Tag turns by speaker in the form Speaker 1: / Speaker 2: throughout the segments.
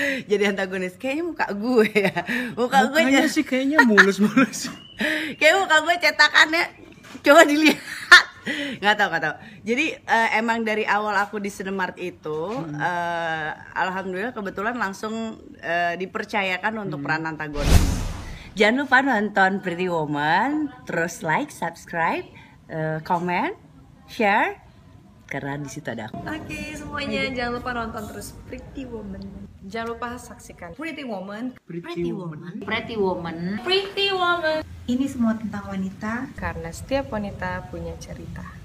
Speaker 1: jadi antagonis. Kayaknya muka gue ya. Muka gue
Speaker 2: Mukanya
Speaker 1: jadi-
Speaker 2: sih kayaknya mulus-mulus.
Speaker 1: kayak muka gue cetakannya coba dilihat. Nggak tahu nggak tahu. Jadi eh, emang dari awal aku di Cinemark itu eh, alhamdulillah kebetulan langsung eh, dipercayakan untuk peran antagonis. Jangan lupa nonton Pretty Woman terus like subscribe eh, comment share. Karena di situ ada aku.
Speaker 3: Oke semuanya. Jangan lupa nonton terus Pretty Woman. Jangan lupa saksikan Pretty Woman
Speaker 2: Pretty woman.
Speaker 4: Pretty Woman. Pretty Woman.
Speaker 5: Ini semua tentang wanita.
Speaker 3: karena setiap wanita punya cerita.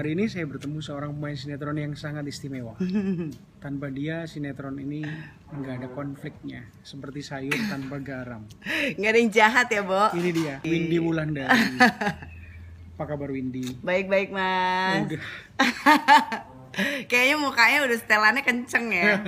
Speaker 2: Hari ini saya bertemu seorang pemain sinetron yang sangat istimewa. Tanpa dia sinetron ini nggak ada konfliknya, seperti sayur tanpa garam.
Speaker 1: nggak ada yang jahat ya Bo
Speaker 2: Ini dia, Windy Wulandari. Apa kabar Windy?
Speaker 1: baik-baik mas
Speaker 2: Udah.
Speaker 1: kayaknya mukanya udah setelannya kenceng ya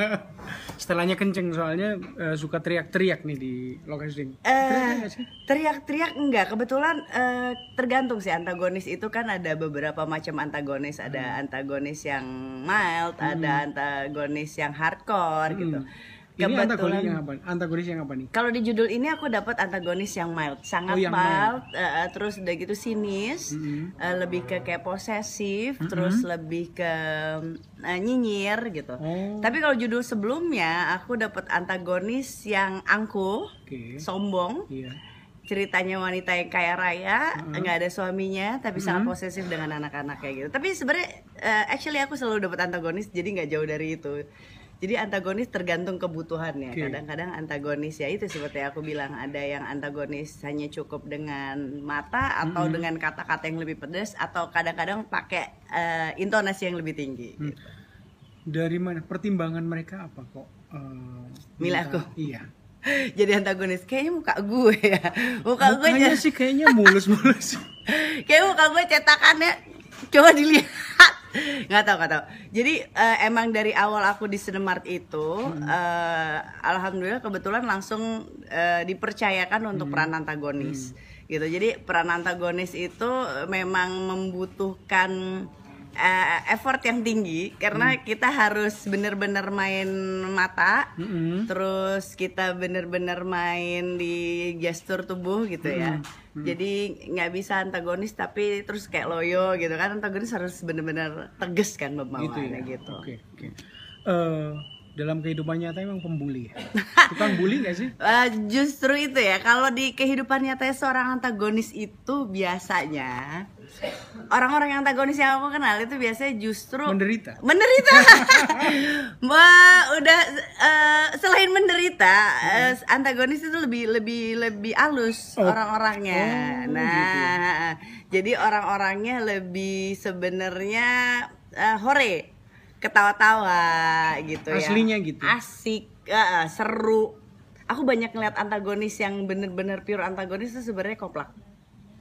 Speaker 2: Setelahnya kenceng soalnya eh, suka teriak-teriak nih di lokasi. Nggak sih?
Speaker 1: teriak-teriak enggak. Kebetulan eh, tergantung sih antagonis itu kan ada beberapa macam antagonis. Ada antagonis yang mild ada antagonis yang hardcore gitu
Speaker 2: Ini antagonis
Speaker 1: kebetulan
Speaker 2: yang apa? Antagonis yang apa nih?
Speaker 1: kalau di judul ini aku dapat antagonis yang mild. Sangat
Speaker 2: Oh, yang
Speaker 1: mild, eh, eh, terus udah gitu sinis eh, lebih ke kayak posesif terus lebih ke eh, nyinyir gitu.
Speaker 2: Oh.
Speaker 1: tapi kalau judul sebelumnya aku dapat antagonis yang angkuh
Speaker 2: Oke.
Speaker 1: sombong.
Speaker 2: Iya.
Speaker 1: ceritanya wanita yang kaya raya nggak ada suaminya tapi sangat posesif dengan anak-anak kayak gitu. Tapi sebenarnya eh, actually aku selalu dapat antagonis jadi nggak jauh dari itu jadi antagonis tergantung kebutuhannya
Speaker 2: Oke.
Speaker 1: kadang-kadang antagonis ya itu seperti aku bilang ada yang antagonis hanya cukup dengan mata atau dengan kata-kata yang lebih pedas atau kadang-kadang pakai eh, intonasi yang lebih tinggi
Speaker 2: Hmm. Dari mana? Pertimbangan mereka apa kok? eh,
Speaker 1: Milih
Speaker 2: minta-
Speaker 1: aku?
Speaker 2: Iya.
Speaker 1: jadi antagonis kayaknya muka gue ya muka gue jadi-
Speaker 2: sih kayaknya mulus-mulus.
Speaker 1: kayak muka gue cetakannya coba dilihat nggak tahu nggak tahu. Jadi eh, emang dari awal aku di Cinemark itu eh, alhamdulillah kebetulan langsung eh, dipercayakan untuk peran antagonis gitu. Jadi peran antagonis itu memang membutuhkan eh, effort yang tinggi karena kita harus bener-bener main mata
Speaker 2: Mm-mm.
Speaker 1: terus kita bener-bener main di gestur tubuh gitu ya jadi nggak bisa antagonis tapi terus kayak loyo gitu kan antagonis harus bener-bener tegas kan
Speaker 2: gitu
Speaker 1: pembawaannya
Speaker 2: ya.
Speaker 1: gitu
Speaker 2: Oke, oke. Eh, dalam kehidupan nyata emang pembuli ya. Tukang bully gak sih?
Speaker 1: Eh, justru itu ya kalau di kehidupan nyata seorang antagonis itu biasanya orang-orang yang antagonis yang aku kenal itu biasanya justru
Speaker 2: Menderita.
Speaker 1: menderita. Wah, udah eh, selain menderita eh, antagonis itu lebih lebih lebih halus
Speaker 2: Oh.
Speaker 1: orang-orangnya.
Speaker 2: Oh,
Speaker 1: nah jadi orang-orangnya lebih sebenarnya eh, hore ketawa-tawa gitu ya.
Speaker 2: Aslinya gitu?
Speaker 1: asik eh, seru. Aku banyak ngeliat antagonis yang bener-bener pure antagonis itu sebenarnya koplak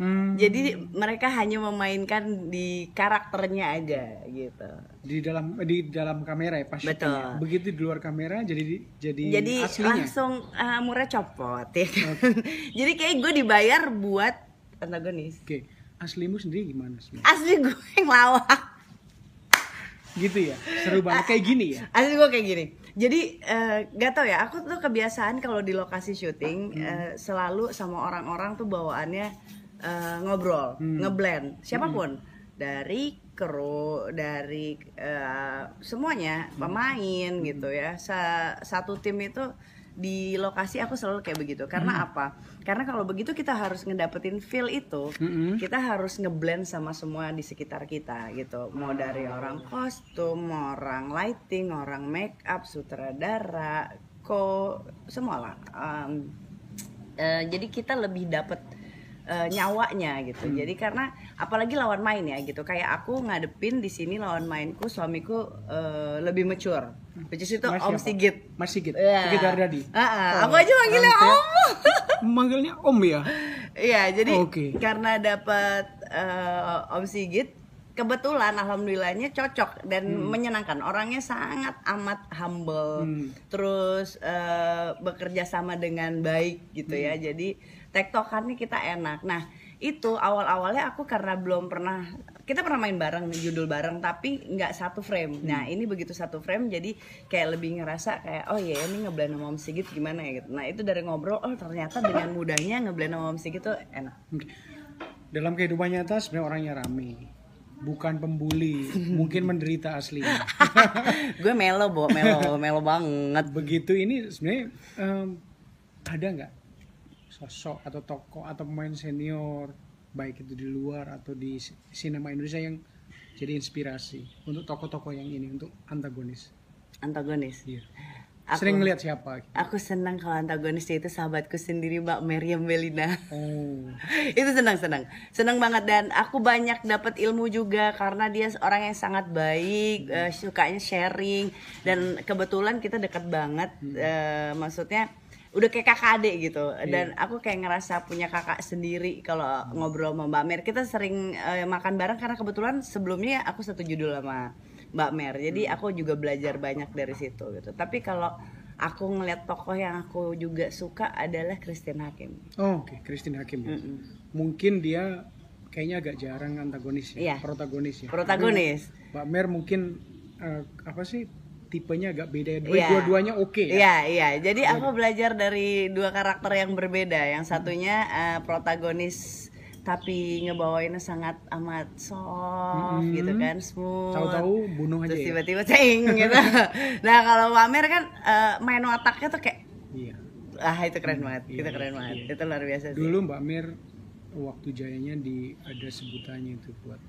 Speaker 2: Hmm,
Speaker 1: jadi mereka hanya memainkan di karakternya aja gitu.
Speaker 2: di dalam di dalam kamera ya pas
Speaker 1: Betul.
Speaker 2: syutingnya. Begitu di luar kamera jadi jadi,
Speaker 1: Jadi
Speaker 2: aslinya.
Speaker 1: langsung uh, murah copot ya. kan? jadi kayak gue dibayar buat antagonis.
Speaker 2: Oke, aslimu sendiri gimana sih?
Speaker 1: Asli gue yang lawak.
Speaker 2: Gitu ya. Seru banget kayak gini ya.
Speaker 1: Asli gue kayak gini. Jadi eh, gak tau ya, aku tuh kebiasaan kalau di lokasi syuting eh, selalu sama orang-orang tuh bawaannya eh, ngobrol, ngeblend, siapa pun. Dari kru, dari eh, semuanya pemain gitu ya. Sa- satu tim itu di lokasi aku selalu kayak begitu. Karena apa? Karena kalau begitu kita harus ngedapetin feel itu,
Speaker 2: Mm-mm.
Speaker 1: kita harus ngeblend sama semua di sekitar kita gitu. Mau dari orang kostum orang lighting orang make up sutradara ko semua lah Em, eh, jadi kita lebih dapet eh, nyawanya gitu
Speaker 2: Hmm.
Speaker 1: jadi karena apalagi lawan main ya gitu kayak aku ngadepin di sini lawan mainku suamiku eh, lebih mature which is itu
Speaker 2: Mas
Speaker 1: Om
Speaker 2: siapa?
Speaker 1: Sigit
Speaker 2: Mas Sigit.
Speaker 1: Iya.
Speaker 2: Sigit Ardadi.
Speaker 1: Ah,
Speaker 2: Oh,
Speaker 1: aku aja manggilnya
Speaker 2: orang
Speaker 1: Om
Speaker 2: Manggilnya Om ya.
Speaker 1: Iya, jadi
Speaker 2: Oke.
Speaker 1: karena dapat eh, Om Sigit, kebetulan alhamdulillahnya cocok dan menyenangkan orangnya sangat amat humble
Speaker 2: Hmm.
Speaker 1: terus eh, bekerja sama dengan baik gitu ya
Speaker 2: Hmm.
Speaker 1: jadi tektokannya kita enak nah itu awal awalnya aku karena belum pernah kita pernah main bareng judul bareng tapi nggak satu frame nah
Speaker 2: Hmm.
Speaker 1: ini begitu satu frame jadi kayak lebih ngerasa kayak oh iya ini ngeblend sama Om Sigit gimana ya gitu nah itu dari ngobrol oh ternyata dengan mudahnya ngeblend sama Om Sigit tuh enak.
Speaker 2: Dalam kehidupan nyata sebenarnya orangnya rame. Bukan pembuli, mungkin menderita aslinya.
Speaker 1: gue melo bo melo melo banget
Speaker 2: Begitu ini sebenarnya em, ada nggak sosok atau tokoh atau pemain senior baik itu di luar atau di si- sinema Indonesia yang jadi inspirasi untuk tokoh-tokoh yang ini untuk antagonis.
Speaker 1: antagonis
Speaker 2: Iya.
Speaker 1: Aku-
Speaker 2: Sering ngelihat siapa?
Speaker 1: aku senang kalau antagonisnya itu sahabatku sendiri Mbak Meriam Belina.
Speaker 2: Oh,
Speaker 1: itu senang senang. Senang banget dan aku banyak dapat ilmu juga karena dia orang yang sangat baik eh, sukanya sharing dan kebetulan kita dekat banget eh, maksudnya udah kayak kakak adik gitu. Dan aku kayak ngerasa punya kakak sendiri kalau ngobrol sama Mbak Mer kita sering eh, makan bareng karena kebetulan sebelumnya aku satu judul sama Mbak Mer jadi aku juga belajar banyak dari situ gitu tapi kalau aku ngeliat tokoh yang aku juga suka adalah Christine Hakim
Speaker 2: oh oke, Christine Hakim. ya.
Speaker 1: Mm-mm.
Speaker 2: Mungkin dia kayaknya agak jarang antagonis ya,
Speaker 1: Iya.
Speaker 2: protagonis ya.
Speaker 1: protagonis
Speaker 2: Mbak Mer mungkin eh, apa sih tipenya agak beda. Dua,
Speaker 1: Iya.
Speaker 2: Dua-duanya oke ya.
Speaker 1: Iya, iya. Jadi aku belajar dari dua karakter yang berbeda. Yang satunya eh, protagonis tapi ngebawainnya sangat amat soft
Speaker 2: Mm-mm.
Speaker 1: gitu kan, smooth.
Speaker 2: Tahu-tahu bunuh aja
Speaker 1: Terus
Speaker 2: ya.
Speaker 1: tiba-tiba ceng gitu. nah, kalau Wamer kan eh, main otaknya tuh kayak
Speaker 2: Iya.
Speaker 1: ah itu keren banget.
Speaker 2: iya,
Speaker 1: itu keren
Speaker 2: iya,
Speaker 1: banget.
Speaker 2: iya.
Speaker 1: Itu luar biasa sih.
Speaker 2: Dulu Mbak Mir waktu jayanya di ada sebutannya itu buat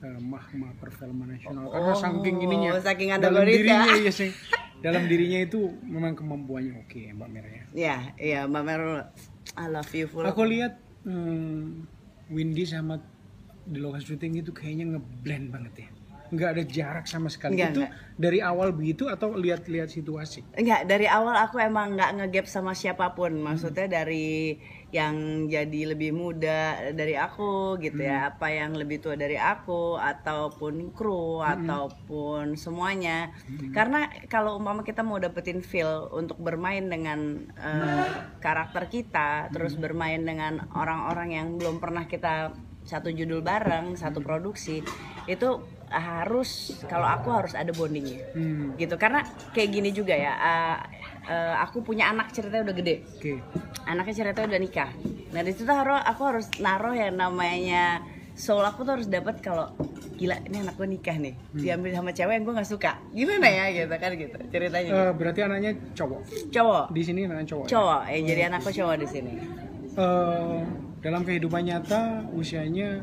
Speaker 2: eh, Mahma Perfilman Nasional karena
Speaker 1: Oh,
Speaker 2: saking ininya
Speaker 1: saking
Speaker 2: dalam
Speaker 1: antagonis ya.
Speaker 2: dirinya iya sih. Dalam dirinya itu memang kemampuannya oke ya Mbak Mir ya.
Speaker 1: Iya, iya Mbak Mer I love you full.
Speaker 2: Aku lihat hmm, Windy sama di lokasi syuting itu kayaknya ngeblend banget ya. Nggak ada jarak sama sekali.
Speaker 1: Nggak,
Speaker 2: itu
Speaker 1: nggak.
Speaker 2: dari awal begitu atau lihat-lihat situasi?
Speaker 1: Enggak, dari awal aku emang nggak ngegap sama siapa pun. Maksudnya dari yang jadi lebih muda dari aku gitu ya, apa yang lebih tua dari aku ataupun kru ataupun semuanya. Karena kalau umpama kita mau dapetin feel untuk bermain dengan eh, karakter kita, terus bermain dengan orang-orang yang belum pernah kita satu judul bareng, satu produksi, itu harus kalau aku harus ada bondingnya.
Speaker 2: Hmm.
Speaker 1: gitu. Karena kayak gini juga ya uh, uh, aku punya anak ceritanya udah gede
Speaker 2: Oke.
Speaker 1: anaknya ceritanya udah nikah nah di situ harus aku harus naruh yang namanya soul aku tuh harus dapat kalau gila ini anak gue nikah nih diambil sama cewek yang gue nggak suka gimana ya gitu kan gitu ceritanya
Speaker 2: Eh, berarti anaknya cowok.
Speaker 1: cowok
Speaker 2: Di sini anaknya cowok. ya?
Speaker 1: cowok eh jadi anakku cowok di sini
Speaker 2: Eh, dalam kehidupan nyata usianya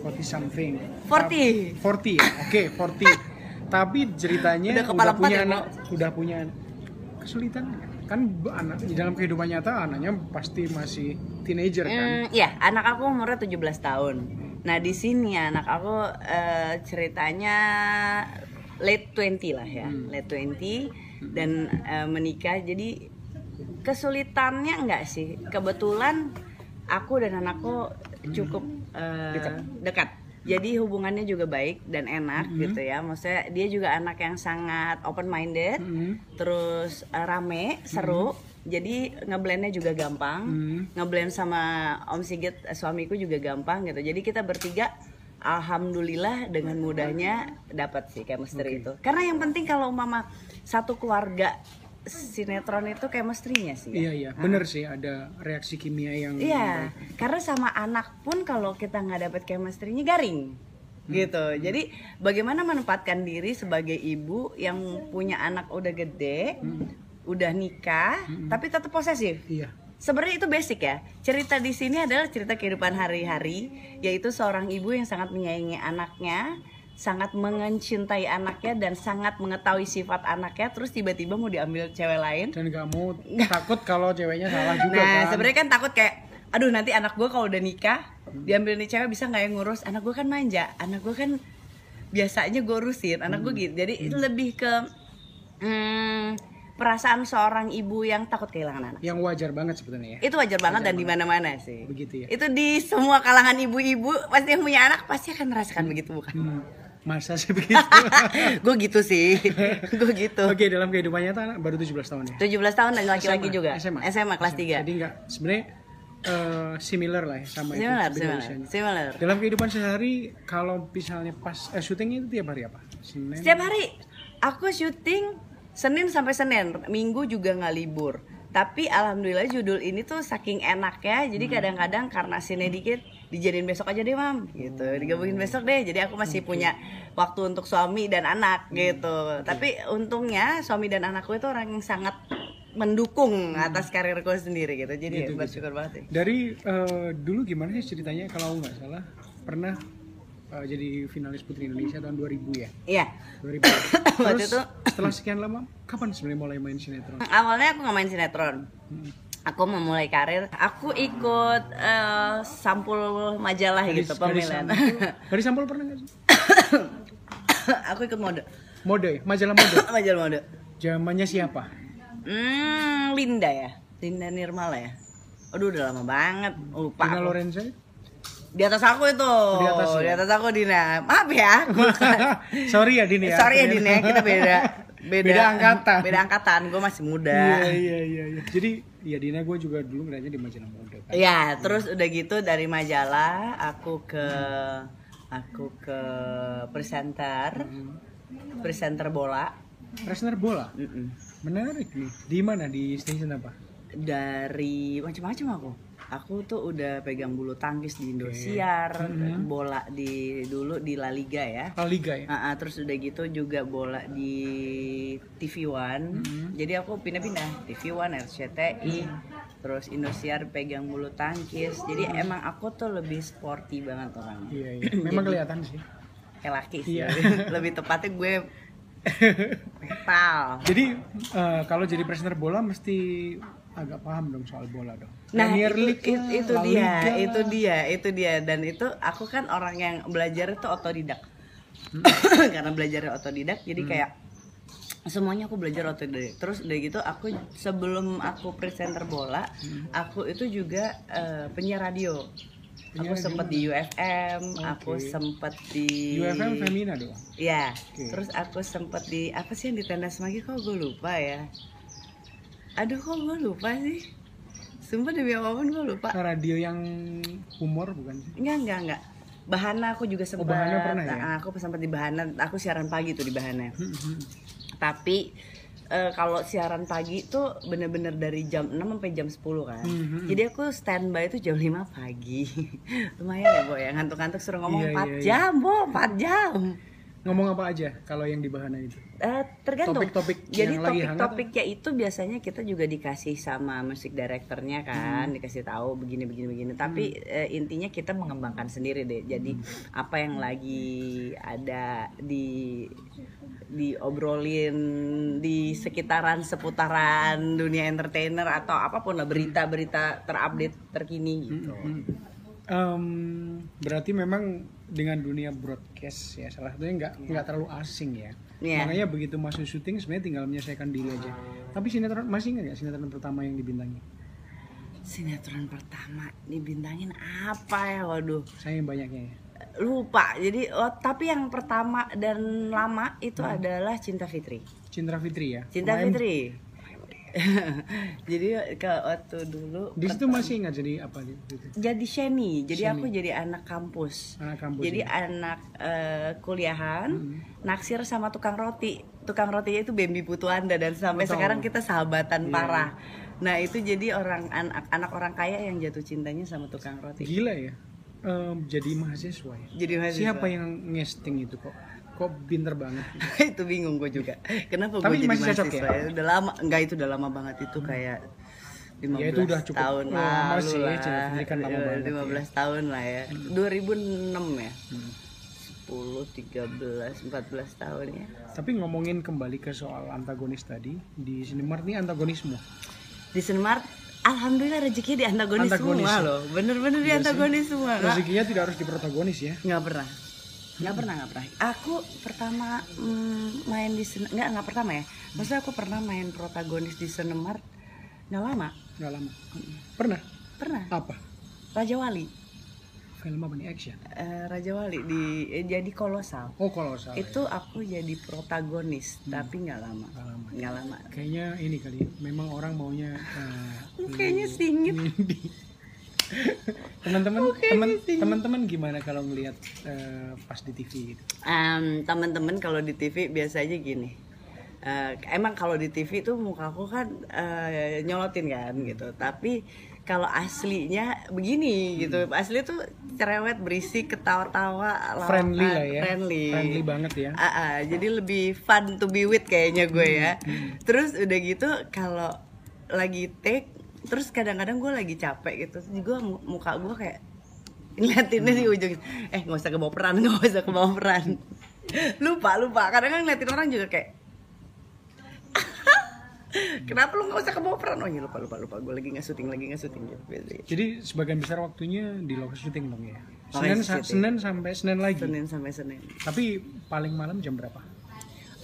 Speaker 2: 40 something.
Speaker 1: 40.
Speaker 2: 40 ya. Oke, 40. Tapi ceritanya
Speaker 1: Udah
Speaker 2: udah, punya
Speaker 1: ya,
Speaker 2: anak, udah punya kesulitan kan anak di dalam kehidupan nyata anaknya pasti masih teenager kan.
Speaker 1: Hmm, iya, anak aku umurnya 17 tahun. Nah, di sini anak aku eh, ceritanya late 20 lah ya, late 20 dan eh, menikah. Jadi kesulitannya enggak sih. Kebetulan aku dan anakku cukup eh, dekat. Jadi hubungannya juga baik dan enak gitu ya. Maksudnya dia juga anak yang sangat open minded,
Speaker 2: Hmm.
Speaker 1: terus eh, rame, seru. Jadi ngeblendnya juga gampang
Speaker 2: Hmm.
Speaker 1: ngeblend sama Om Sigit eh, suamiku juga gampang gitu. Jadi kita bertiga alhamdulillah dengan mudahnya dapat sih chemistry itu. Karena yang penting kalau mama satu keluarga sinetron itu chemistry-nya sih. ya.
Speaker 2: Iya iya, bener sih ada reaksi kimia yang
Speaker 1: Iya, karena sama anak pun kalau kita nggak dapet chemistry-nya garing. Gitu. Jadi bagaimana menempatkan diri sebagai ibu yang punya anak udah gede, udah nikah, tapi tetap posesif.
Speaker 2: Iya.
Speaker 1: Sebenarnya itu basic ya. Cerita di sini adalah cerita kehidupan hari-hari, yaitu seorang ibu yang sangat menyayangi anaknya, sangat mencintai anaknya dan sangat mengetahui sifat anaknya, terus tiba-tiba mau diambil cewek lain.
Speaker 2: Dan mau takut kalau ceweknya salah juga
Speaker 1: Nah,
Speaker 2: kan.
Speaker 1: sebenarnya kan takut kayak, aduh nanti anak gue kalau udah nikah, diambil nih cewek bisa nggak yang ngurus? Anak gue kan manja, anak gue kan biasanya gue urusin, anak gue gitu. Jadi itu lebih ke hmm, perasaan seorang ibu yang takut kehilangan anak.
Speaker 2: Yang wajar banget sebetulnya ya.
Speaker 1: Itu wajar banget dan di mana-mana sih.
Speaker 2: Begitu ya.
Speaker 1: Itu di semua kalangan ibu-ibu pasti yang punya anak pasti akan merasakan begitu bukan?
Speaker 2: Hmm, masa sih begitu?
Speaker 1: gue gitu sih. gue gitu.
Speaker 2: Oke, dalam kehidupannya tuh anak baru 17 tahun ya.
Speaker 1: 17 tahun dan laki-laki juga.
Speaker 2: SMA.
Speaker 1: SMA kelas 3.
Speaker 2: Jadi enggak sebenarnya eh, similar lah ya sama itu.
Speaker 1: Similar,
Speaker 2: beda
Speaker 1: similar.
Speaker 2: usianya.
Speaker 1: Similar.
Speaker 2: Dalam kehidupan sehari kalau misalnya pas eh, syutingnya itu tiap hari apa? Senin.
Speaker 1: Setiap hari aku syuting Senin sampai Senin, Minggu juga nggak libur. Tapi alhamdulillah judul ini tuh saking enaknya, jadi kadang-kadang karena sini dikit dijadiin besok aja deh mam, gitu. Digabungin besok deh. Jadi aku masih punya waktu untuk suami dan anak gitu. Tapi untungnya suami dan anakku itu orang yang sangat mendukung atas karirku sendiri gitu. Jadi
Speaker 2: Gitu,
Speaker 1: bersyukur banget sih.
Speaker 2: Dari eh, dulu gimana sih ceritanya kalau nggak salah pernah eh, jadi finalis Putri Indonesia tahun 2000 ya?
Speaker 1: Iya.
Speaker 2: 2000.
Speaker 1: Waktu
Speaker 2: Terus
Speaker 1: itu-
Speaker 2: setelah sekian lama kapan sebenarnya mulai main sinetron?
Speaker 1: Awalnya aku nggak main sinetron. Aku memulai karir, aku ikut eh, sampul majalah gitu pemilihan.
Speaker 2: sampul, dari sampul pernah nggak sih?
Speaker 1: aku ikut mode,
Speaker 2: Mode, majalah mode.
Speaker 1: majalah mode.
Speaker 2: Zamannya siapa?
Speaker 1: Hmm, Linda ya, Linda Nirmala ya. Aduh udah lama banget, lupa.
Speaker 2: Dina
Speaker 1: aku.
Speaker 2: Lorenza?
Speaker 1: Di atas aku itu.
Speaker 2: Di atas ya?
Speaker 1: Di atas aku Dina. Maaf ya.
Speaker 2: Sorry ya Dini ya.
Speaker 1: Sorry ya Dina, kita beda. Beda,
Speaker 2: Beda angkatan.
Speaker 1: Beda angkatan, gue masih muda.
Speaker 2: Iya iya iya. iya. Jadi ya Dina gue juga dulu ngeliatnya di majalah mode kan.
Speaker 1: Iya, terus udah gitu dari majalah aku ke aku ke presenter, presenter bola.
Speaker 2: Wrestler bola.
Speaker 1: Mm-mm.
Speaker 2: Menarik nih. Di mana di stasiun apa?
Speaker 1: Dari macam-macam aku. Aku tuh udah pegang bulu tangkis di Indosiar, bola di dulu di La Liga ya.
Speaker 2: La Liga ya.
Speaker 1: Ah, ah, terus udah gitu juga bola di TV One. Jadi aku pindah-pindah TV One, RCTI, terus Indosiar pegang bulu tangkis. Jadi emang aku tuh lebih sporty banget orang.
Speaker 2: Iya iya. Memang kelihatan sih.
Speaker 1: Kayak laki sih.
Speaker 2: Iya.
Speaker 1: lebih tepatnya gue metal.
Speaker 2: Jadi eh, kalau jadi presenter bola mesti agak paham dong soal bola dong.
Speaker 1: Nah
Speaker 2: Premier
Speaker 1: itu,
Speaker 2: League
Speaker 1: itu,
Speaker 2: lah,
Speaker 1: itu dia, itu dia, itu dia. Dan itu aku kan orang yang belajar itu otodidak. Karena belajar otodidak, jadi kayak semuanya aku belajar otodidak. Terus udah gitu aku sebelum aku presenter bola, aku itu juga eh, penyiar radio. Aku
Speaker 2: Penyiar
Speaker 1: sempet di UFM, aku sempet di
Speaker 2: UFM Femina dong.
Speaker 1: Ya,
Speaker 2: Oke.
Speaker 1: terus aku sempet di apa sih yang di tenda semanggi kok gue lupa ya. Aduh kok gue lupa sih. Sumpah demi apa pun gue lupa.
Speaker 2: Radio yang humor bukan sih?
Speaker 1: Enggak, enggak, enggak. Bahana aku juga sempat.
Speaker 2: Bahana pernah ya?
Speaker 1: Nah, aku sempat di Bahana. Aku siaran pagi tuh di Bahana.
Speaker 2: Hmm, hmm.
Speaker 1: Tapi eh, kalau siaran pagi tuh bener-bener dari jam 6 sampai jam 10 kan. Jadi aku standby itu jam 5 pagi. Lumayan ya, Bo ya. Ngantuk-ngantuk suruh ngomong
Speaker 2: Iya,
Speaker 1: 4
Speaker 2: iya, iya.
Speaker 1: jam, Bo, 4 jam.
Speaker 2: Ngomong apa aja kalau yang di Bahana itu?
Speaker 1: Eh, tergantung.
Speaker 2: Topik-topik
Speaker 1: Jadi
Speaker 2: hangat
Speaker 1: topik-topiknya itu biasanya kita juga dikasih sama musik direkturnya kan, dikasih tahu begini begini begini. Tapi eh, intinya kita mengembangkan sendiri deh. Jadi apa yang lagi ada di diobrolin di sekitaran seputaran dunia entertainer atau apa pun lah berita-berita terupdate terkini gitu.
Speaker 2: Em, berarti memang dengan dunia broadcast ya salah satunya nggak nggak terlalu asing ya.
Speaker 1: Iya.
Speaker 2: Makanya begitu masuk syuting sebenarnya tinggal menyelesaikan diri aja. Tapi sinetron masih nggak ya sinetron pertama yang dibintangi?
Speaker 1: Sinetron pertama dibintangin apa ya? Waduh.
Speaker 2: Saya yang banyaknya ya.
Speaker 1: lupa jadi oh, tapi yang pertama dan lama itu adalah Cinta Fitri
Speaker 2: Cinta Fitri ya.
Speaker 1: Cinta Fitri jadi ke waktu dulu
Speaker 2: Di situ masih ingat jadi apa gitu?
Speaker 1: jadi Sheni jadi aku jadi anak kampus
Speaker 2: Anak kampus.
Speaker 1: jadi
Speaker 2: ya?
Speaker 1: anak eh, kuliahan
Speaker 2: Hmm.
Speaker 1: naksir sama tukang roti tukang rotinya itu Bambi Putuanda dan sampai
Speaker 2: Betul.
Speaker 1: sekarang kita sahabatan
Speaker 2: Iya,
Speaker 1: parah nah itu jadi orang anak anak orang kaya yang jatuh cintanya sama tukang roti
Speaker 2: Gila ya. Em, jadi mahasiswa ya.
Speaker 1: jadi mahasiswa.
Speaker 2: Siapa yang ngesting itu kok? Kok pinter banget?
Speaker 1: itu bingung gue juga kenapa
Speaker 2: Tapi
Speaker 1: gue jadi
Speaker 2: masih cocok
Speaker 1: ya? udah lama enggak itu udah lama banget itu kayak 15
Speaker 2: Ya, itu udah cukup
Speaker 1: tahun
Speaker 2: lama
Speaker 1: lalu
Speaker 2: sih,
Speaker 1: lah
Speaker 2: Cinta Fitri kan lama
Speaker 1: Iya,
Speaker 2: banget ya.
Speaker 1: 15 tahun lah ya 2006 ya
Speaker 2: Hmm.
Speaker 1: 10 13 14 tahun ya
Speaker 2: Tapi ngomongin kembali ke soal antagonis tadi di Cinemark ini antagonisme.
Speaker 1: di Senmart Alhamdulillah rezeki di antagonis,
Speaker 2: Antagonis
Speaker 1: semua
Speaker 2: ya?
Speaker 1: loh bener-bener di
Speaker 2: Iya
Speaker 1: antagonis semua
Speaker 2: Rezekinya tidak harus di protagonis ya.
Speaker 1: nggak pernah nggak pernah nggak pernah aku pertama mm, main di Sen- nggak nggak pertama ya maksudnya aku pernah main protagonis di Senemart nggak lama
Speaker 2: Nggak lama. Pernah?
Speaker 1: pernah
Speaker 2: Apa?
Speaker 1: Raja Wali
Speaker 2: Film apa nih action?
Speaker 1: Eh, Raja Wali di eh, jadi kolosal
Speaker 2: Oh kolosal.
Speaker 1: itu aku jadi protagonis tapi nggak lama
Speaker 2: Nggak lama.
Speaker 1: nggak lama
Speaker 2: Kayaknya ini kali. Memang orang maunya eh,
Speaker 1: kayaknya singit
Speaker 2: teman-teman teman teman-teman gimana kalau ngelihat eh, pas di TV gitu?
Speaker 1: Em, teman-teman kalau di TV biasanya gini. Eh, emang kalau di TV tuh mukaku kan eh, nyolotin kan gitu. Tapi kalau aslinya begini gitu. Asli tuh cerewet berisik ketawa-tawa
Speaker 2: Friendly lah ya.
Speaker 1: friendly.
Speaker 2: Friendly banget ya.
Speaker 1: Ah, ah, jadi lebih fun to be with kayaknya gue ya. Terus udah gitu kalau lagi take terus kadang-kadang gue lagi capek gitu terus gue muka gue kayak ngeliatinnya di ujung eh nggak usah kebawa peran nggak usah kebawa peran lupa lupa kadang kan ngeliatin orang juga kayak kenapa lu nggak usah kebawa peran oh iya lupa lupa lupa gue lagi nggak syuting lagi nggak syuting gitu.
Speaker 2: Jadi sebagian besar waktunya di lokasi syuting dong ya. Senin, sa-. Senin sampai Senin lagi.
Speaker 1: senin sampai senin
Speaker 2: Tapi paling malam jam berapa?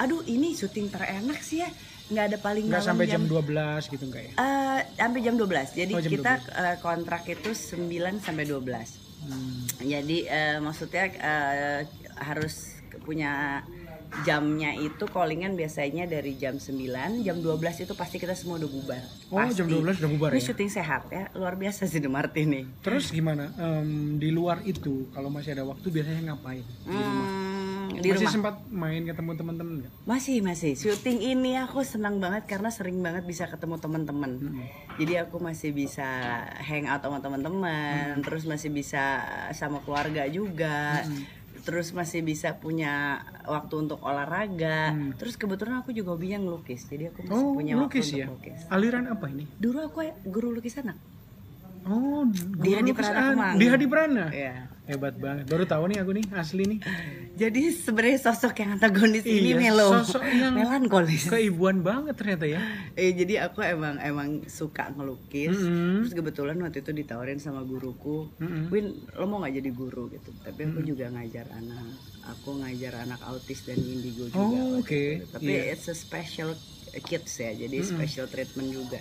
Speaker 1: aduh ini syuting terenak sih ya nggak ada paling
Speaker 2: Nggak sampai jam 12 gitu enggak ya?
Speaker 1: Eh, sampai jam 12. Jadi
Speaker 2: Oh, jam
Speaker 1: kita eh, kontrak itu 9 sampai 12.
Speaker 2: Hmm.
Speaker 1: Jadi eh, maksudnya eh, harus punya jamnya itu callingan biasanya dari jam 9, jam 12 itu pasti kita semua udah bubar.
Speaker 2: Oh, jam
Speaker 1: Pasti.
Speaker 2: 12 udah bubar
Speaker 1: Ini
Speaker 2: ya?
Speaker 1: syuting sehat ya, luar biasa sih The Martini.
Speaker 2: Terus gimana? Em, di luar itu kalau masih ada waktu biasanya ngapain? Di rumah.
Speaker 1: Hmm, di
Speaker 2: masih
Speaker 1: rumah.
Speaker 2: sempat main ketemu teman-teman nggak?
Speaker 1: Masih masih syuting ini aku senang banget karena sering banget bisa ketemu teman-teman. Jadi aku masih bisa hang out sama teman-teman, terus masih bisa sama keluarga juga. Terus masih bisa punya waktu untuk olahraga. Terus kebetulan aku juga hobinya ngelukis. Jadi aku masih
Speaker 2: Oh,
Speaker 1: punya
Speaker 2: lukis
Speaker 1: waktu
Speaker 2: ya?
Speaker 1: untuk lukis.
Speaker 2: Aliran apa ini?
Speaker 1: Dulu aku ya guru lukis anak.
Speaker 2: Oh,
Speaker 1: Di Hadi Prana. Kemang.
Speaker 2: Di Hadi Prana.
Speaker 1: Iya.
Speaker 2: Hebat banget. Baru tahu nih aku nih asli nih.
Speaker 1: Jadi sebenarnya sosok yang antagonis ini
Speaker 2: Iya,
Speaker 1: melo,
Speaker 2: sosok yang
Speaker 1: melankolis.
Speaker 2: Keibuan banget ternyata ya.
Speaker 1: Eh jadi aku emang emang suka ngelukis.
Speaker 2: Mm-mm.
Speaker 1: Terus kebetulan waktu itu ditawarin sama guruku,
Speaker 2: Mm-mm.
Speaker 1: Win lo mau nggak jadi guru gitu. Tapi aku juga ngajar anak. Aku ngajar anak autis dan indigo juga.
Speaker 2: Oh, oke.
Speaker 1: itu. Tapi
Speaker 2: Iya.
Speaker 1: it's a special kids ya, jadi special treatment juga.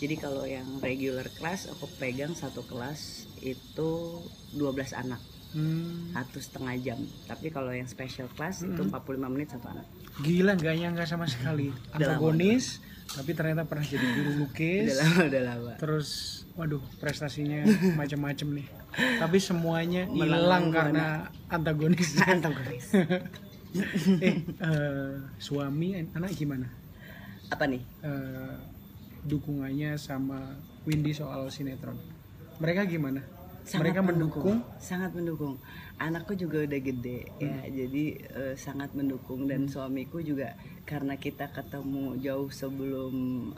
Speaker 1: Jadi kalau yang regular class aku pegang satu kelas itu 12 anak
Speaker 2: Hmm,
Speaker 1: satu setengah jam. Tapi kalau yang special class itu 45 menit satu anak.
Speaker 2: gila nggak nyangka sama sekali. Antagonis, tapi ternyata pernah jadi guru lukis.
Speaker 1: Udah lama, udah lama.
Speaker 2: Terus, waduh, prestasinya macam-macam nih. Tapi semuanya hilang
Speaker 1: buana.
Speaker 2: karena antagonis.
Speaker 1: Antagonis.
Speaker 2: eh, eh, suami, anak gimana?
Speaker 1: Apa nih?
Speaker 2: Eh, dukungannya sama Windy soal sinetron. Mereka gimana? Mereka mendukung.
Speaker 1: sangat mendukung anakku juga udah gede ya jadi eh, sangat mendukung dan suamiku juga karena kita ketemu jauh sebelum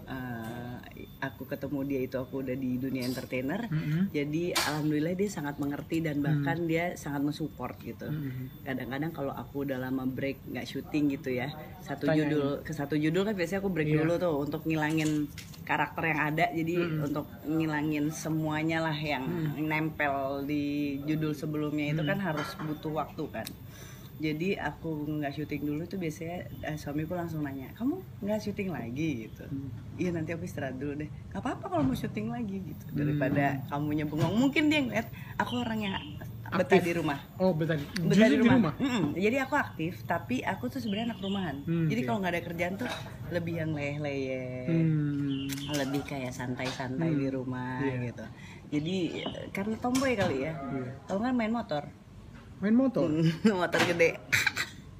Speaker 1: eh, aku ketemu dia itu aku udah di dunia entertainer. Jadi alhamdulillah dia sangat mengerti dan bahkan dia sangat mensupport gitu. Kadang-kadang kalau aku udah lama break nggak syuting gitu ya satu
Speaker 2: Tanyain.
Speaker 1: judul ke satu judul kan biasanya aku break dulu tuh untuk ngilangin karakter yang ada. Jadi untuk ngilangin semuanya lah yang nempel di judul sebelumnya itu kan harus butuh waktu kan jadi aku nggak syuting dulu tuh biasanya eh, suamiku langsung nanya kamu nggak syuting lagi gitu iya nanti aku istirahat dulu deh nggak apa-apa kalau mau syuting lagi gitu daripada kamunya bengong mungkin dia ngeliat aku orang yang betah di rumah
Speaker 2: Oh, betul.
Speaker 1: betah
Speaker 2: Justru di rumah.
Speaker 1: Mm-mm. Jadi aku aktif, tapi aku tuh sebenarnya anak rumahan.
Speaker 2: Hmm,
Speaker 1: Jadi
Speaker 2: iya.
Speaker 1: kalau nggak ada kerjaan tuh lebih yang leleh-leleh,
Speaker 2: Hmm.
Speaker 1: lebih kayak santai-santai di rumah
Speaker 2: Iya.
Speaker 1: gitu. Jadi eh, karena tomboy kali ya.
Speaker 2: Iya.
Speaker 1: Kalau kan main motor,
Speaker 2: Main motor.
Speaker 1: motor gede,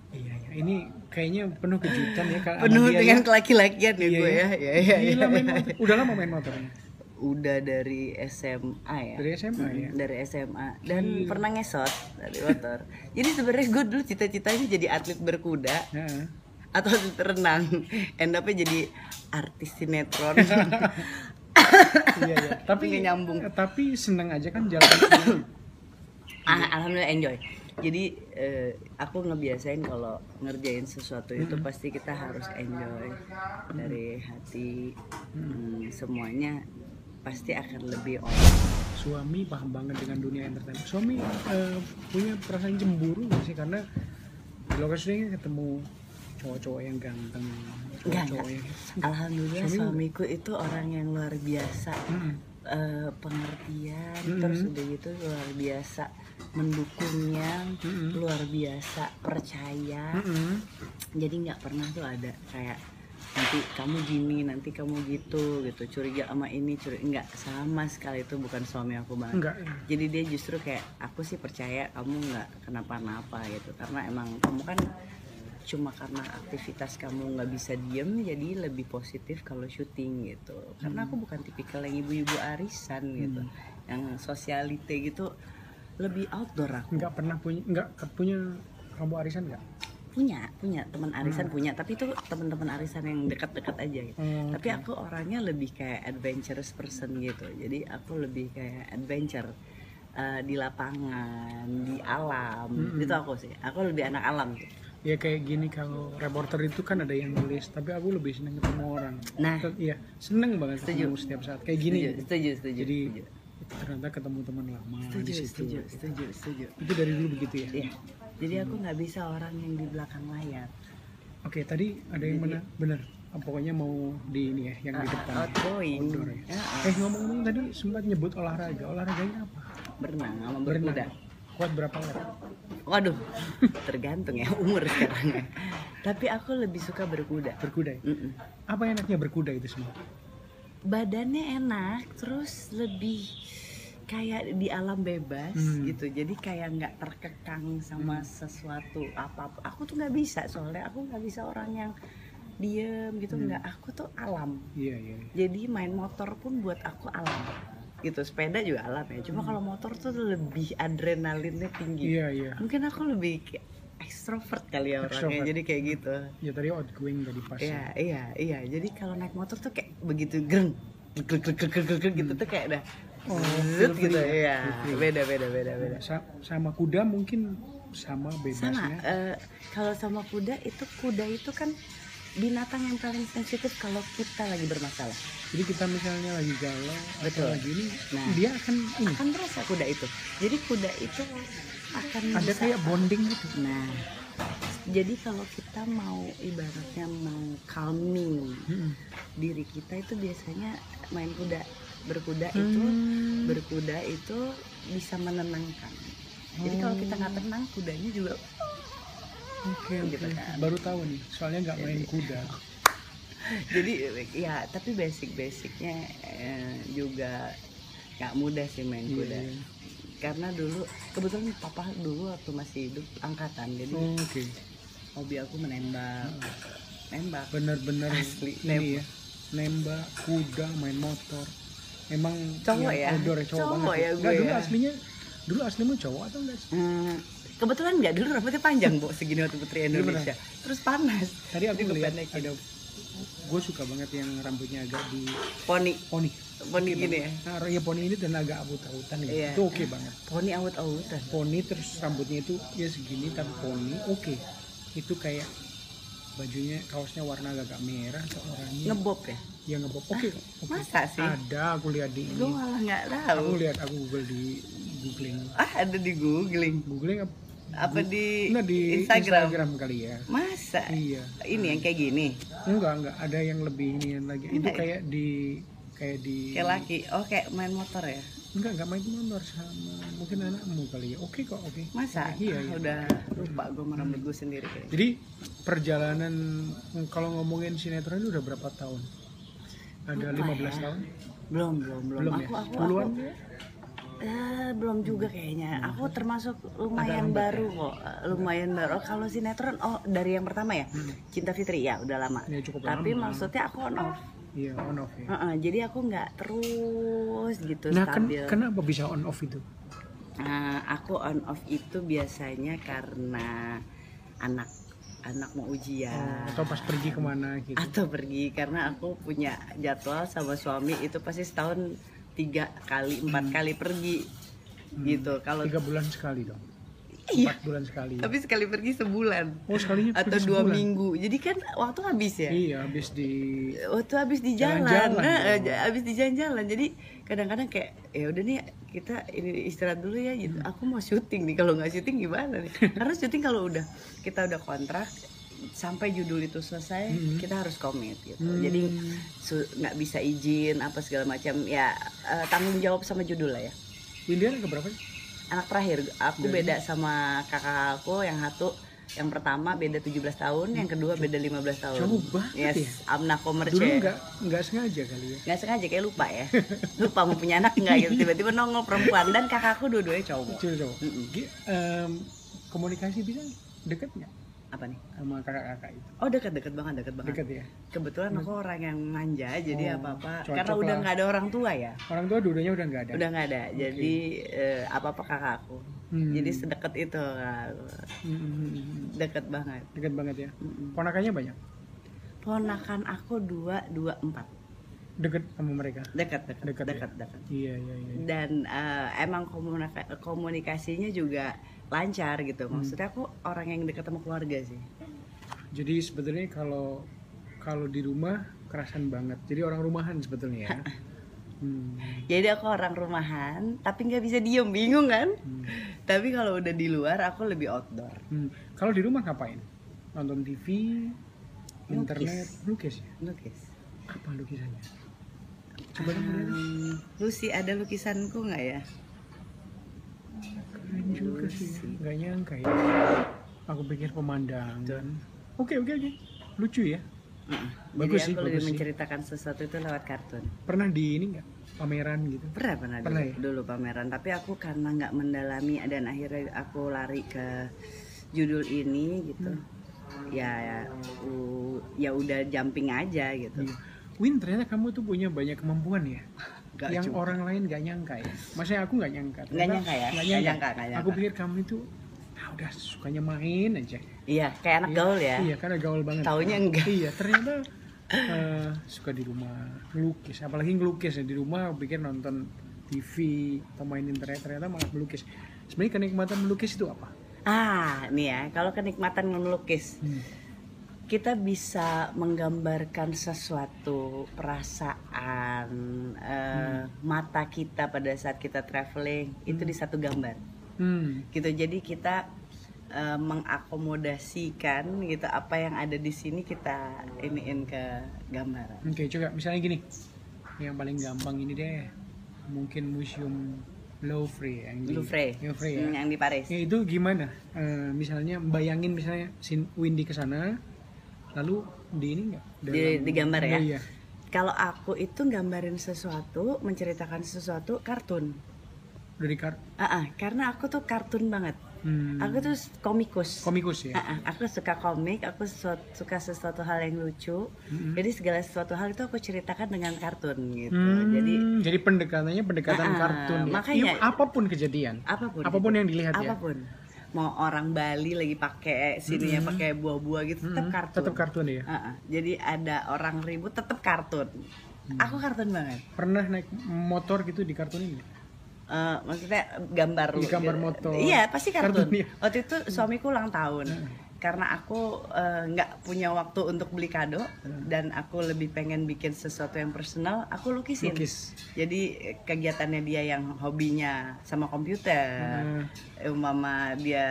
Speaker 2: Iya, iya. Ini kayaknya penuh kejutan ya sama
Speaker 1: penuh
Speaker 2: dia
Speaker 1: dengan
Speaker 2: ya.
Speaker 1: kelaki-lakian ya
Speaker 2: Iya,
Speaker 1: gue
Speaker 2: iya.
Speaker 1: ya. Iya, iya, iya.
Speaker 2: Gila main motor. Udah lama main motornya?
Speaker 1: Udah dari SMA ya.
Speaker 2: Dari SMA ya?
Speaker 1: dari SMA dan pernah ngesot dari motor. Jadi sebenarnya gue dulu cita-citanya jadi atlet berkuda.
Speaker 2: Heeh.
Speaker 1: atau atlet renang end up-nya jadi artis sinetron
Speaker 2: iya, iya. Tapi
Speaker 1: nyambung.
Speaker 2: Tapi seneng aja kan jalan.
Speaker 1: Ah, alhamdulillah enjoy. Jadi eh, aku ngebiasain kalau ngerjain sesuatu itu pasti kita harus enjoy dari hati Hmm, semuanya pasti akan lebih on.
Speaker 2: Suami paham banget dengan dunia entertainment. Suami eh, punya perasaan cemburu nggak sih? Karena di lokasi syuting ketemu cowok-cowok yang ganteng cowok-cowok yang
Speaker 1: Alhamdulillah
Speaker 2: Suami-
Speaker 1: suamiku itu orang yang luar biasa.
Speaker 2: Mm-mm.
Speaker 1: Eh, pengertian
Speaker 2: Mm-mm.
Speaker 1: terus udah gitu luar biasa mendukungnya
Speaker 2: Mm-mm.
Speaker 1: luar biasa percaya.
Speaker 2: Mm-mm.
Speaker 1: jadi nggak pernah tuh ada kayak nanti kamu gini nanti kamu gitu gitu. Curiga sama ini curiga nggak sama sekali itu bukan suami aku banget.
Speaker 2: Enggak
Speaker 1: jadi dia justru kayak aku sih percaya kamu nggak kenapa-napa gitu. Karena emang kamu kan cuma karena aktivitas kamu nggak bisa diem jadi lebih positif kalau syuting gitu. Karena aku bukan tipikal yang ibu-ibu arisan gitu. Yang sosialite gitu lebih outdoor aku.
Speaker 2: Nggak pernah punya nggak punya kamu arisan nggak?
Speaker 1: Punya punya. Teman arisan punya. Tapi itu teman-teman arisan yang dekat-dekat aja gitu.
Speaker 2: Oh,
Speaker 1: tapi aku orangnya lebih kayak adventurous person gitu. Jadi aku lebih kayak adventure eh, di lapangan di alam. Itu aku sih. Aku lebih anak alam gitu.
Speaker 2: ya kayak gini kalau reporter itu kan ada yang nulis tapi aku lebih seneng ketemu orang.
Speaker 1: Nah.
Speaker 2: Iya seneng banget
Speaker 1: Setuju.
Speaker 2: ketemu setiap saat. Kayak gini
Speaker 1: setuju setuju setuju
Speaker 2: jadi
Speaker 1: setuju
Speaker 2: ternyata ketemu teman lama
Speaker 1: setuju
Speaker 2: di situ.
Speaker 1: setuju setuju setuju.
Speaker 2: Itu dari dulu begitu ya?
Speaker 1: Iya. jadi aku nggak bisa orang yang di belakang layar.
Speaker 2: Oke tadi ada yang mana? Bener Ah, pokoknya mau di ini ya yang di depan. ya.
Speaker 1: outgoing.
Speaker 2: Outdoor ya.
Speaker 1: Ya,
Speaker 2: eh ngomong-ngomong tadi sempat nyebut olahraga. Olahraganya apa?
Speaker 1: Berenang sama berkuda.
Speaker 2: Kuat berapa lap
Speaker 1: waduh tergantung ya umur sekarang tapi aku lebih suka berkuda.
Speaker 2: Berkuda ya?
Speaker 1: Mm-mm.
Speaker 2: apa enaknya berkuda itu semua
Speaker 1: badannya enak terus lebih kayak di alam bebas
Speaker 2: Hmm.
Speaker 1: gitu. Jadi kayak nggak terkekang sama sesuatu apa aku tuh nggak bisa soalnya aku nggak bisa orang yang diem gitu nggak. Aku tuh alam.
Speaker 2: Iya iya iya.
Speaker 1: jadi main motor pun buat aku alam gitu. Sepeda juga alam ya cuma kalau motor tuh lebih adrenalinnya tinggi.
Speaker 2: Iya iya.
Speaker 1: Mungkin aku lebih ekstrovert kali ya orangnya
Speaker 2: Extrovert.
Speaker 1: jadi kayak gitu
Speaker 2: ya tadi outgoing tadi pas
Speaker 1: Iya, iya, iya. Jadi kalau naik motor tuh kayak begitu greng, greng, greng, greng, greng, greng, gitu tuh kayak udah
Speaker 2: Oh,
Speaker 1: zut gitu.
Speaker 2: ya,
Speaker 1: Iya, beda, beda, beda, beda.
Speaker 2: Sa- sama kuda mungkin sama
Speaker 1: Sama.
Speaker 2: bebasnya
Speaker 1: eh, kalau sama kuda itu kuda itu kan binatang yang paling sensitif kalau kita lagi bermasalah.
Speaker 2: jadi kita misalnya lagi galau atau
Speaker 1: Betul.
Speaker 2: lagi ini
Speaker 1: Nah.
Speaker 2: dia akan ini
Speaker 1: Akan terasa kuda itu. Jadi kuda itu akan
Speaker 2: ada
Speaker 1: bisa-
Speaker 2: kayak bonding gitu
Speaker 1: Nah, jadi kalau kita mau ibaratnya mau calming
Speaker 2: Mm-mm.
Speaker 1: diri kita itu biasanya main kuda berkuda itu
Speaker 2: Hmm.
Speaker 1: berkuda itu bisa menenangkan jadi kalau kita nggak tenang kudanya juga
Speaker 2: oke oke
Speaker 1: Gitu kan.
Speaker 2: baru tahu nih soalnya nggak main kuda
Speaker 1: jadi ya tapi basic basicnya eh, juga nggak mudah sih main
Speaker 2: Iya,
Speaker 1: kuda
Speaker 2: iya.
Speaker 1: Karena dulu kebetulan papa dulu waktu masih hidup angkatan. Jadi
Speaker 2: Oh, oke.
Speaker 1: hobi aku menembak. Nembak.
Speaker 2: Bener-bener
Speaker 1: Asli,
Speaker 2: ini ya nembak kuda main motor. Emang
Speaker 1: Cowok ya?
Speaker 2: ya cowok,
Speaker 1: Cowok
Speaker 2: banget
Speaker 1: ya
Speaker 2: Nggak,
Speaker 1: gue
Speaker 2: dulu
Speaker 1: ya?
Speaker 2: aslinya dulu aslimu cowok atau enggak sih?
Speaker 1: Hmm, kebetulan nggak. Dulu rambutnya panjang bu segini waktu putri Indonesia. Terus panas.
Speaker 2: Tadi aku lihat gue suka banget yang rambutnya agak di
Speaker 1: poni.
Speaker 2: Poni
Speaker 1: poni gini ya.
Speaker 2: Nah ya poni ini dan agak abut-abutan gitu
Speaker 1: Iya.
Speaker 2: itu oke banget
Speaker 1: poni awut-awutan.
Speaker 2: Poni terus rambutnya itu ya segini tapi poni oke. Itu kayak bajunya kaosnya warna agak merah atau oranye.
Speaker 1: Ngebob ya?
Speaker 2: Ya ngebob oke oke.
Speaker 1: Masa sih?
Speaker 2: Ada aku lihat di
Speaker 1: gue
Speaker 2: ini
Speaker 1: malah nggak
Speaker 2: aku
Speaker 1: tahu
Speaker 2: lihat aku google di googling.
Speaker 1: Ah ada di googling.
Speaker 2: Googling apa
Speaker 1: apa di,
Speaker 2: enggak di
Speaker 1: Instagram.
Speaker 2: Instagram kali ya.
Speaker 1: Masa?
Speaker 2: Iya.
Speaker 1: Ini yang kayak gini?
Speaker 2: Enggak enggak ada yang lebih ini lagi. Itu
Speaker 1: ya?
Speaker 2: kayak di kayak di
Speaker 1: kayak laki. Oh kayak main motor ya?
Speaker 2: Enggak enggak main motor sama mungkin anakmu kali ya. Oke kok oke.
Speaker 1: Masa?
Speaker 2: Iya,
Speaker 1: Ah,
Speaker 2: iya.
Speaker 1: udah lupa gue sama rambut gue sendiri kayaknya.
Speaker 2: Jadi perjalanan kalau ngomongin sinetron itu udah berapa tahun? Ada 15
Speaker 1: ya.
Speaker 2: tahun?
Speaker 1: Belum belum belum,
Speaker 2: belum
Speaker 1: aku
Speaker 2: ya?
Speaker 1: Aku
Speaker 2: puluhan?
Speaker 1: aku. Eh, belum juga kayaknya. Aku termasuk lumayan
Speaker 2: lambat
Speaker 1: baru kok. Eh, lumayan baru. Oh, kalau sinetron oh dari yang pertama ya? Cinta Fitri. Ya udah lama.
Speaker 2: Ya, cukup
Speaker 1: tapi
Speaker 2: lama.
Speaker 1: maksudnya aku on off
Speaker 2: iya on off ya
Speaker 1: Heeh, jadi aku nggak terus gitu
Speaker 2: nah ken-
Speaker 1: stabil.
Speaker 2: kenapa bisa on off itu?
Speaker 1: Nah, aku on off itu biasanya karena anak anak mau ujian.
Speaker 2: Oh, atau pas pergi ke mana gitu?
Speaker 1: Atau pergi karena aku punya jadwal sama suami itu pasti setahun tiga kali empat kali pergi. Gitu kalau
Speaker 2: tiga bulan sekali dong
Speaker 1: Iya.
Speaker 2: empat bulan sekali.
Speaker 1: tapi sekali pergi sebulan.
Speaker 2: Oh sekalinya
Speaker 1: atau dua
Speaker 2: sebulan.
Speaker 1: minggu. Jadi kan waktu habis ya?
Speaker 2: Iya habis di
Speaker 1: waktu habis di jalan,
Speaker 2: Jalan-jalan,
Speaker 1: nah,
Speaker 2: ya.
Speaker 1: j- habis di jalan-jalan. Jadi kadang-kadang kayak ya udah nih kita ini istirahat dulu ya gitu. Aku mau syuting nih. Kalau nggak syuting gimana nih? Karena syuting kalau udah kita udah kontrak sampai judul itu selesai kita harus komit gitu. Jadi su- nggak bisa izin apa segala macam. Ya eh, tanggung jawab sama judul lah ya.
Speaker 2: Windy anak keberapa sih?
Speaker 1: Anak terakhir. Aku beda sama kakak aku yang satu yang pertama beda 17 tahun yang kedua beda 15 tahun.
Speaker 2: Jauh banget
Speaker 1: yes
Speaker 2: ya?
Speaker 1: Amna Komerce
Speaker 2: Dulu nggak nggak sengaja kali ya.
Speaker 1: nggak sengaja kayak lupa ya. Lupa mau punya anak nggak gitu. Tiba-tiba nongol perempuan. Dan kakakku dua-duanya cowok.
Speaker 2: Coba coba.
Speaker 1: Mm-mm.
Speaker 2: Gi- em, komunikasi bisa deket nggak
Speaker 1: apa nih
Speaker 2: sama kakak-kakak itu?
Speaker 1: oh dekat-dekat banget dekat banget
Speaker 2: Deket ya.
Speaker 1: kebetulan aku orang yang manja jadi
Speaker 2: Oh,
Speaker 1: apa-apa
Speaker 2: cocok
Speaker 1: karena udah nggak ada orang tua ya
Speaker 2: Orang tua dudanya udah nggak ada.
Speaker 1: udah nggak ada jadi eh, apa-apa kakakku
Speaker 2: Hmm.
Speaker 1: jadi sedekat itu Kak.
Speaker 2: Mm, mm, mm, mm.
Speaker 1: deket banget
Speaker 2: Deket banget ya.
Speaker 1: Mm-mm.
Speaker 2: Ponakannya banyak.
Speaker 1: ponakan aku dua dua empat
Speaker 2: Deket sama mereka.
Speaker 1: dekat dekat
Speaker 2: Dekat ya?
Speaker 1: dekat dekat
Speaker 2: Iya iya iya.
Speaker 1: dan eh, emang komunika- komunikasinya juga lancar
Speaker 2: Hmm.
Speaker 1: gitu maksudnya aku orang yang dekat sama keluarga sih
Speaker 2: Jadi sebetulnya kalau kalau di rumah kerasan banget. Jadi orang rumahan sebetulnya ya. Hmm.
Speaker 1: jadi aku orang rumahan tapi nggak bisa diem bingung kan
Speaker 2: Hmm.
Speaker 1: tapi kalau udah di luar aku lebih outdoor
Speaker 2: Hmm. Kalau di rumah ngapain? Nonton TV, internet, lukis ya?
Speaker 1: lukis
Speaker 2: Apa lukisannya? Coba.
Speaker 1: Hmm, Lucy ada lukisanku nggak ya
Speaker 2: Keren juga sih. Nggak nyangka ya. Aku pikir pemandangan. Oke oke oke. Lucu ya. Bagus
Speaker 1: jadi
Speaker 2: sih,
Speaker 1: aku lebih
Speaker 2: bagus sih.
Speaker 1: menceritakan sesuatu itu lewat kartun
Speaker 2: Pernah di ini nggak? Pameran gitu.
Speaker 1: pernah pernah,
Speaker 2: Pernah
Speaker 1: dulu,
Speaker 2: ya?
Speaker 1: dulu pameran tapi aku karena nggak mendalami dan akhirnya aku lari ke judul ini gitu
Speaker 2: Hmm.
Speaker 1: ya ya, u- ya udah jumping aja gitu
Speaker 2: Iya. Win ternyata kamu tuh punya banyak kemampuan ya.
Speaker 1: Nggak
Speaker 2: yang
Speaker 1: juga.
Speaker 2: orang lain nggak nyangka ya. Maksudnya aku nggak nyangka. Ternyata
Speaker 1: nyangka ya?
Speaker 2: Nggak nyangka.
Speaker 1: nyangka, nggak nyangka.
Speaker 2: Aku pikir kamu itu ah, udah sukanya main aja.
Speaker 1: iya kayak anak gaul ya
Speaker 2: Iya, karena gaul banget.
Speaker 1: Taunya enggak.
Speaker 2: Iya, ternyata eh, suka di rumah lukis. Apalagi ngelukis ya di rumah. Aku pikir nonton TV atau main internet ternyata malah melukis. Sebenarnya kenikmatan melukis itu apa?
Speaker 1: ah nih ya kalau kenikmatan melukis
Speaker 2: Hmm.
Speaker 1: Kita bisa menggambarkan sesuatu perasaan eh, mata kita pada saat kita traveling itu di satu gambar
Speaker 2: Hmm.
Speaker 1: gitu jadi kita eh, mengakomodasikan gitu apa yang ada di sini kita iniin ke gambaran
Speaker 2: Oke, coba misalnya gini. Yang paling gampang ini deh. Mungkin museum Louvre yang di
Speaker 1: Louvre
Speaker 2: Louvre ya.
Speaker 1: Hmm, yang di Paris
Speaker 2: Ya, itu gimana? Eh, misalnya bayangin misalnya Windy ke sana lalu di ini enggak?
Speaker 1: di, digambar ya
Speaker 2: Oh, iya.
Speaker 1: kalau aku itu gambarin sesuatu menceritakan sesuatu kartun
Speaker 2: Dari kar
Speaker 1: Ah, ah, karena aku tuh kartun banget
Speaker 2: hmm,
Speaker 1: aku tuh komikus
Speaker 2: komikus ya.
Speaker 1: Ah, aku suka komik, aku suka sesuatu hal yang lucu.
Speaker 2: Mm-mm.
Speaker 1: Jadi segala sesuatu hal itu aku ceritakan dengan kartun gitu.
Speaker 2: Hmm,
Speaker 1: Jadi
Speaker 2: jadi pendekatannya pendekatan
Speaker 1: ah,
Speaker 2: kartun ya.
Speaker 1: makanya-
Speaker 2: Iya, apa pun kejadian.
Speaker 1: apa
Speaker 2: pun Apa pun yang dilihat ya.
Speaker 1: apa pun. Mau orang Bali lagi pakai sininya pakai buah-buah gitu, tetap kartun.
Speaker 2: Tetap kartun ya.
Speaker 1: Jadi ada orang ribut tetap kartun.
Speaker 2: Hmm.
Speaker 1: Aku kartun banget.
Speaker 2: Pernah naik motor gitu di kartun ini?
Speaker 1: Eh, maksudnya gambar
Speaker 2: Di gambar motor.
Speaker 1: Iya, pasti kartun.
Speaker 2: Kartun, iya.
Speaker 1: Waktu itu suamiku ulang tahun. Karena aku eh, nggak punya waktu untuk beli kado dan aku lebih pengen bikin sesuatu yang personal, aku lukisin.
Speaker 2: Lukis.
Speaker 1: Jadi kegiatannya dia yang hobinya sama komputer. Eh, Mama dia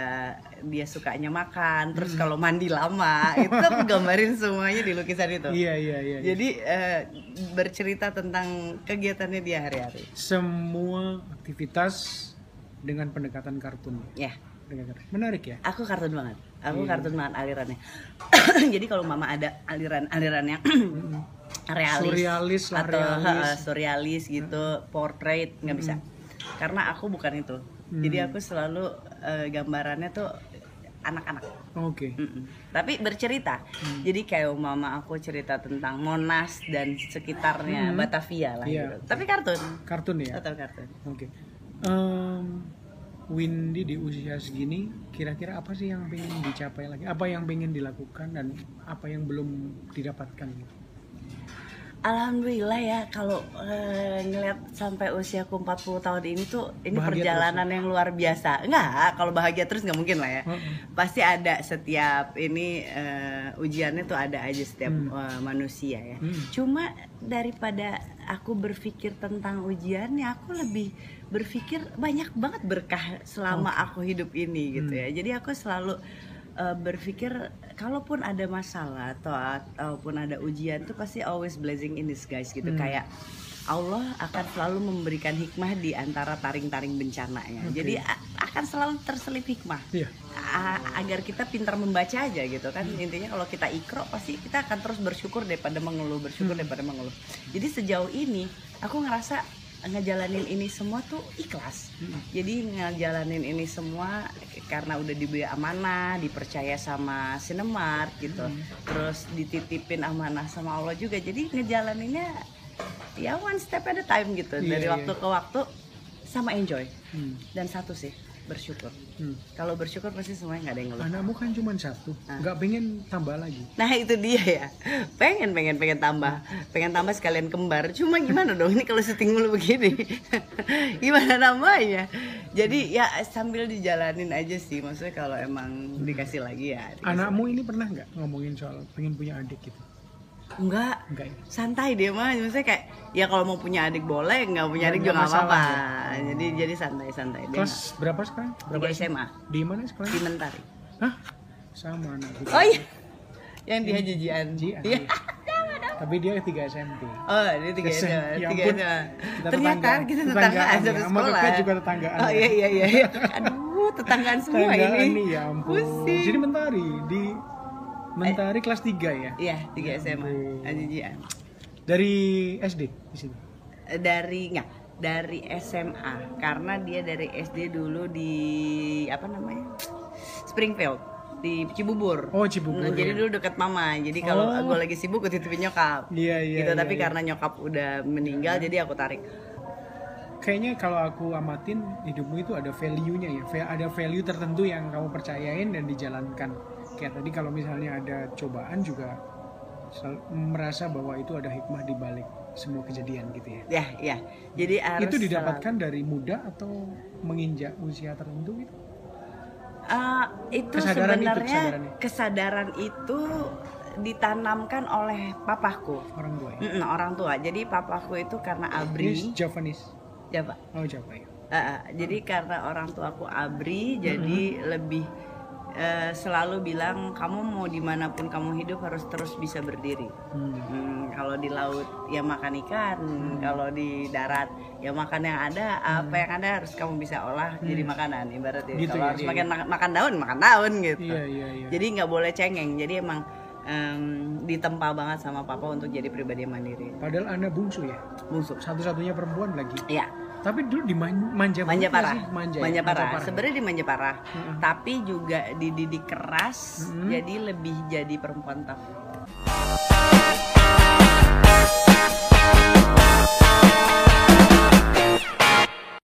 Speaker 1: dia sukanya makan, terus kalau mandi lama, itu aku gambarin semuanya di lukisan itu.
Speaker 2: Iya, iya, iya. iya.
Speaker 1: Jadi eh, bercerita tentang kegiatannya dia hari-hari.
Speaker 2: semua aktivitas dengan pendekatan kartun.
Speaker 1: Ya.
Speaker 2: Kartun. Menarik ya.
Speaker 1: Aku kartun banget. Aku
Speaker 2: Iya.
Speaker 1: kartun banget alirannya. Jadi kalau mama ada aliran-aliran yang realis,
Speaker 2: Surrealis lah,
Speaker 1: atau
Speaker 2: realis.
Speaker 1: ha, surrealis gitu, portrait nggak bisa. Karena aku bukan itu. Jadi aku selalu eh, gambarannya tuh anak-anak.
Speaker 2: Oke.
Speaker 1: Mm-mm. Tapi bercerita. Jadi kayak mama aku cerita tentang Monas dan sekitarnya Batavia lah
Speaker 2: Iya.
Speaker 1: gitu. Tapi kartun.
Speaker 2: Kartun ya.
Speaker 1: Tetap kartun.
Speaker 2: Oke. Em, Windy di usia segini, kira-kira apa sih yang pengen dicapai lagi? Apa yang pengen dilakukan dan apa yang belum didapatkan?
Speaker 1: Alhamdulillah ya kalau eh, ngeliat sampai usiaku 40 tahun ini tuh ini
Speaker 2: Bahagia
Speaker 1: perjalanan yang luar biasa. Enggak, kalau bahagia terus nggak mungkin lah ya.
Speaker 2: Mm-mm.
Speaker 1: Pasti ada setiap ini eh, ujiannya tuh ada aja setiap
Speaker 2: Hmm.
Speaker 1: eh, manusia ya.
Speaker 2: Hmm.
Speaker 1: Cuma daripada aku berpikir tentang ujiannya, aku lebih berpikir banyak banget berkah selama aku hidup ini gitu
Speaker 2: Hmm.
Speaker 1: ya. Jadi aku selalu uh, berpikir kalaupun ada masalah atau ataupun ada ujian tuh pasti always blessing in disguise gitu
Speaker 2: Hmm.
Speaker 1: kayak Allah akan selalu memberikan hikmah di antara taring-taring bencananya.
Speaker 2: Oke.
Speaker 1: Jadi akan selalu terselip hikmah
Speaker 2: Iya.
Speaker 1: A- agar kita pintar membaca aja gitu kan
Speaker 2: Hmm.
Speaker 1: intinya kalau kita ikro pasti kita akan terus bersyukur daripada mengeluh bersyukur
Speaker 2: Hmm.
Speaker 1: daripada mengeluh jadi sejauh ini aku ngerasa ngejalanin ini semua tuh ikhlas
Speaker 2: Hmm.
Speaker 1: jadi ngejalanin ini semua karena udah diberi amanah dipercaya sama Sinemart gitu
Speaker 2: Hmm.
Speaker 1: terus dititipin amanah sama Allah juga jadi ngejalaninnya ya one step at a time gitu
Speaker 2: Iya,
Speaker 1: dari
Speaker 2: iya.
Speaker 1: waktu ke waktu sama enjoy
Speaker 2: Hmm.
Speaker 1: dan satu sih bersyukur
Speaker 2: Hmm.
Speaker 1: kalau bersyukur pasti semuanya nggak ada yang ngeluh
Speaker 2: Anakmu kan cuma satu,
Speaker 1: Ah.
Speaker 2: nggak pengen tambah lagi.
Speaker 1: nah itu dia ya pengen pengen pengen tambah pengen tambah sekalian kembar cuma gimana dong ini kalau syuting mulu begini gimana namanya jadi ya sambil dijalanin aja sih maksudnya kalau emang dikasih lagi ya dikasih.
Speaker 2: Anakmu ini pernah nggak ngomongin soal pengen punya adik gitu?
Speaker 1: Enggak
Speaker 2: Enggak ya?
Speaker 1: santai dia mah maksudnya kayak ya kalau mau punya adik boleh nggak punya
Speaker 2: Nggak-
Speaker 1: adik juga
Speaker 2: nggak
Speaker 1: nggak apa-apa
Speaker 2: masalah
Speaker 1: jadi jadi santai santai dia
Speaker 2: Kelas berapa sekarang? Berapa
Speaker 1: tiga SMA
Speaker 2: Di mana sekolah?
Speaker 1: di Mentari
Speaker 2: Hah? Sama anakku.
Speaker 1: oh iya yang di Hajijian
Speaker 2: Ji-
Speaker 1: Iya.
Speaker 2: Tapi dia tiga SMP.
Speaker 1: Oh, dia tiga SMA,
Speaker 2: ya ampun.
Speaker 1: Ternyata
Speaker 2: tetanggaan.
Speaker 1: kita
Speaker 2: Tetanggaan
Speaker 1: tetanggaan
Speaker 2: ya,
Speaker 1: satu
Speaker 2: sama
Speaker 1: sekolah.
Speaker 2: Keke juga tetanggaan
Speaker 1: Oh
Speaker 2: ya.
Speaker 1: iya iya iya. Aduh, tetanggaan semua
Speaker 2: Tetanggaan
Speaker 1: ini.
Speaker 2: nih ya ampun.
Speaker 1: Pusing.
Speaker 2: Jadi mentari di mentari kelas 3 ya.
Speaker 1: Iya, tiga SMA.
Speaker 2: ampun.
Speaker 1: Hajijian.
Speaker 2: Dari SD di sini.
Speaker 1: Dari enggak dari SMA karena dia dari SD dulu di apa namanya? Springfield di Cibubur.
Speaker 2: Oh, Cibubur,
Speaker 1: Nah, jadi
Speaker 2: ya.
Speaker 1: dulu deket mama. Jadi kalau
Speaker 2: Oh.
Speaker 1: gue lagi sibuk gue titipin nyokap.
Speaker 2: Iya iya.
Speaker 1: gitu,
Speaker 2: iya,
Speaker 1: tapi
Speaker 2: iya.
Speaker 1: karena nyokap udah meninggal jadi aku tarik.
Speaker 2: kayaknya kalau aku amatin hidupmu itu ada value-nya ya. Ada value tertentu yang kamu percayain dan dijalankan. Kayak tadi kalau misalnya ada cobaan juga merasa bahwa itu ada hikmah di balik semua kejadian gitu ya.
Speaker 1: Ya, ya. Jadi harus
Speaker 2: itu
Speaker 1: selalu-
Speaker 2: didapatkan dari muda atau menginjak usia tertentu gitu?
Speaker 1: Ah, itu
Speaker 2: Kesadaran itu,
Speaker 1: sebenarnya
Speaker 2: kesadarannya.
Speaker 1: kesadaran itu ditanamkan oleh papaku
Speaker 2: Orang tua ya.
Speaker 1: Mm-mm, orang tua jadi papaku itu karena
Speaker 2: Ini
Speaker 1: abri
Speaker 2: Javanese.
Speaker 1: ya pak
Speaker 2: Oh Java ya.
Speaker 1: Ah, ah, jadi karena orang tuaku abri jadi lebih eh, selalu bilang kamu mau di mana pun kamu hidup harus terus bisa berdiri
Speaker 2: Hmm.
Speaker 1: Hmm, kalau di laut ya makan ikan, kalau di darat ya makan yang ada, apa yang ada harus kamu bisa olah jadi makanan ibaratnya.
Speaker 2: Gitu
Speaker 1: kalau
Speaker 2: ya,
Speaker 1: harus
Speaker 2: iya,
Speaker 1: makan makan daun, makan daun gitu.
Speaker 2: Iya iya iya.
Speaker 1: Jadi nggak boleh cengeng. Jadi emang em, ditempa banget sama papa untuk jadi pribadi yang mandiri.
Speaker 2: Padahal anda bungsu ya.
Speaker 1: Musuh.
Speaker 2: Satu-satunya perempuan lagi.
Speaker 1: Iya,
Speaker 2: Tapi dulu di man- manja
Speaker 1: manja parah.
Speaker 2: sih? Manja, ya?
Speaker 1: Manja parah.
Speaker 2: parah.
Speaker 1: Sebenarnya di manja parah.
Speaker 2: Heeh.
Speaker 1: Tapi juga dididik keras,
Speaker 2: Mm-mm.
Speaker 1: jadi lebih jadi perempuan tough.